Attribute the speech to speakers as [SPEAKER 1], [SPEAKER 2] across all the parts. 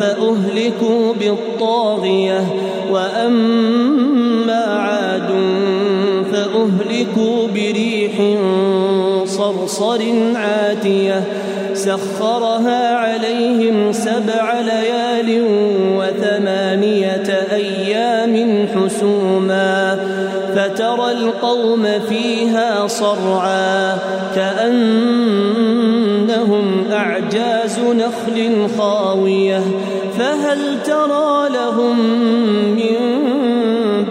[SPEAKER 1] فأهلكوا بالطاغية وأما عاد فأهلكوا بريح صرصر عاتية. سخرها عليهم سبع ليال وثمانية أيام حسوما. فترى القوم فيها صرعا كأنهم نخل خاوية فهل ترى لهم من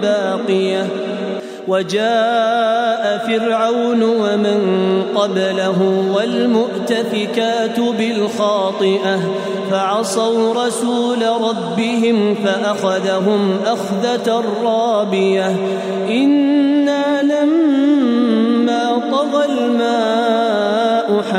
[SPEAKER 1] باقية؟ وجاء فرعون ومن قبله والمؤتفكات بالخاطئة فعصوا رسول ربهم فأخذهم أخذة رابية. إنا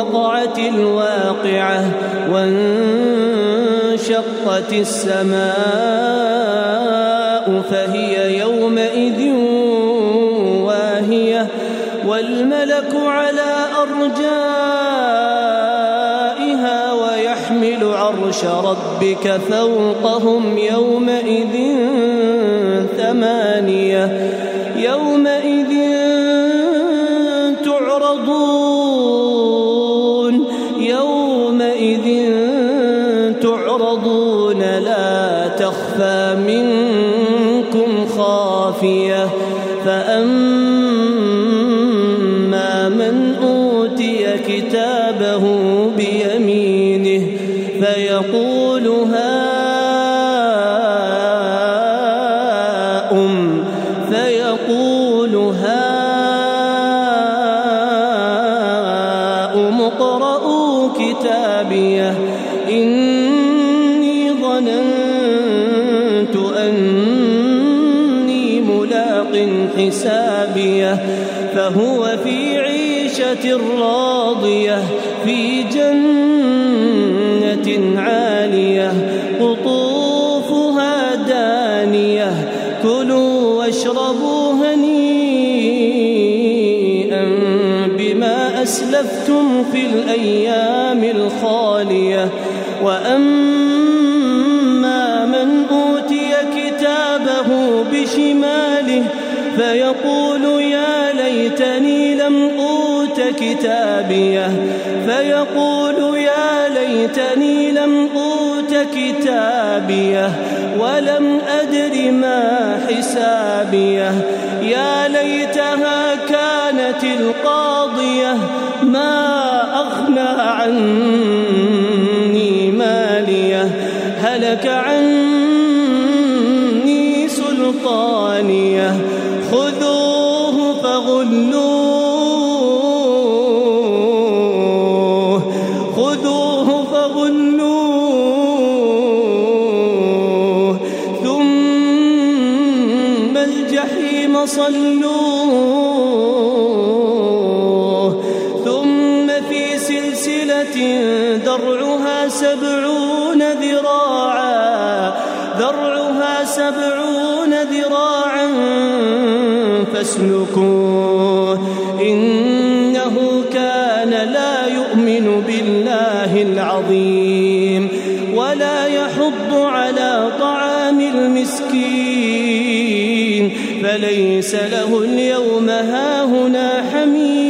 [SPEAKER 1] وقعت الواقعة وانشقت السماء فهي يومئذ واهية والملك على أرجائها ويحمل عرش ربك فوقهم يومئذ ثمانية يومئذ فيقول هاؤم فيقول هاؤم اقرءوا كتابيه إني ظننت أني ملاق حسابيه فهو في عيشة راضية في جنة عالية قطوفها دانية كلوا واشربوا هنيئا بما أسلفتم في الأيام الخالية. وأما من أوتي كتابه بشماله فيقول يا ليتني لم أوت كتابيه فيقول يا ليتني كتابيه ولم أدر ما حسابيه. يا ليتها كانت القاضية ما أغنى عني ماليه. هلك عني فاسلكوه إنه كان لا يؤمن بالله العظيم ولا يحض على طعام المسكين فليس له اليوم هاهنا حميم.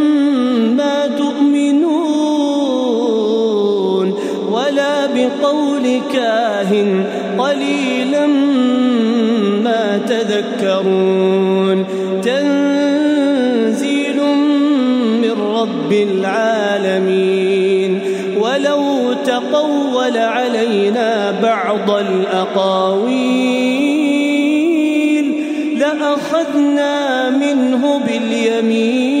[SPEAKER 1] بقول كاهن قليلا ما تذكرون. تنزيل من رب العالمين. ولو تقول علينا بعض الأقاويل لأخذنا منه باليمين.